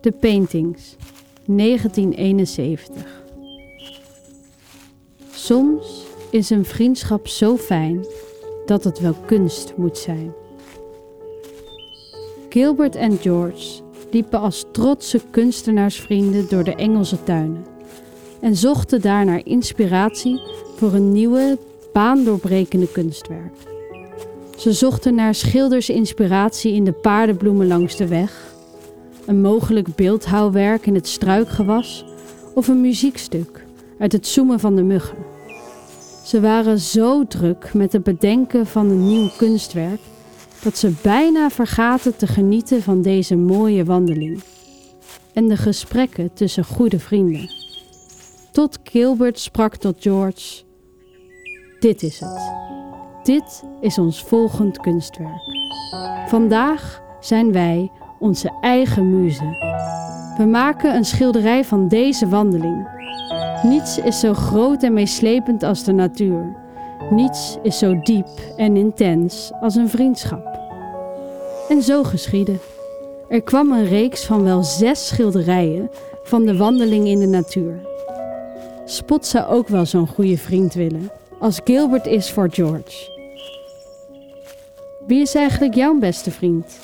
The Paintings, 1971. Soms is een vriendschap zo fijn dat het wel kunst moet zijn. Gilbert en George liepen als trotse kunstenaarsvrienden door de Engelse tuinen en zochten daar naar inspiratie voor een nieuwe, baandoorbrekende kunstwerk. Ze zochten naar schildersinspiratie in de paardenbloemen langs de weg, een mogelijk beeldhouwwerk in het struikgewas of een muziekstuk uit het zoemen van de muggen. Ze waren zo druk met het bedenken van een nieuw kunstwerk dat ze bijna vergaten te genieten van deze mooie wandeling en de gesprekken tussen goede vrienden. Tot Gilbert sprak tot George: Dit is het. Dit is ons volgend kunstwerk. Vandaag zijn wij onze eigen muze. We maken een schilderij van deze wandeling. Niets is zo groot en meeslepend als de natuur. Niets is zo diep en intens als een vriendschap. En zo geschiedde. Er kwam een reeks van wel zes schilderijen van de wandeling in de natuur. Spot zou ook wel zo'n goede vriend willen, als Gilbert is voor George. Wie is eigenlijk jouw beste vriend?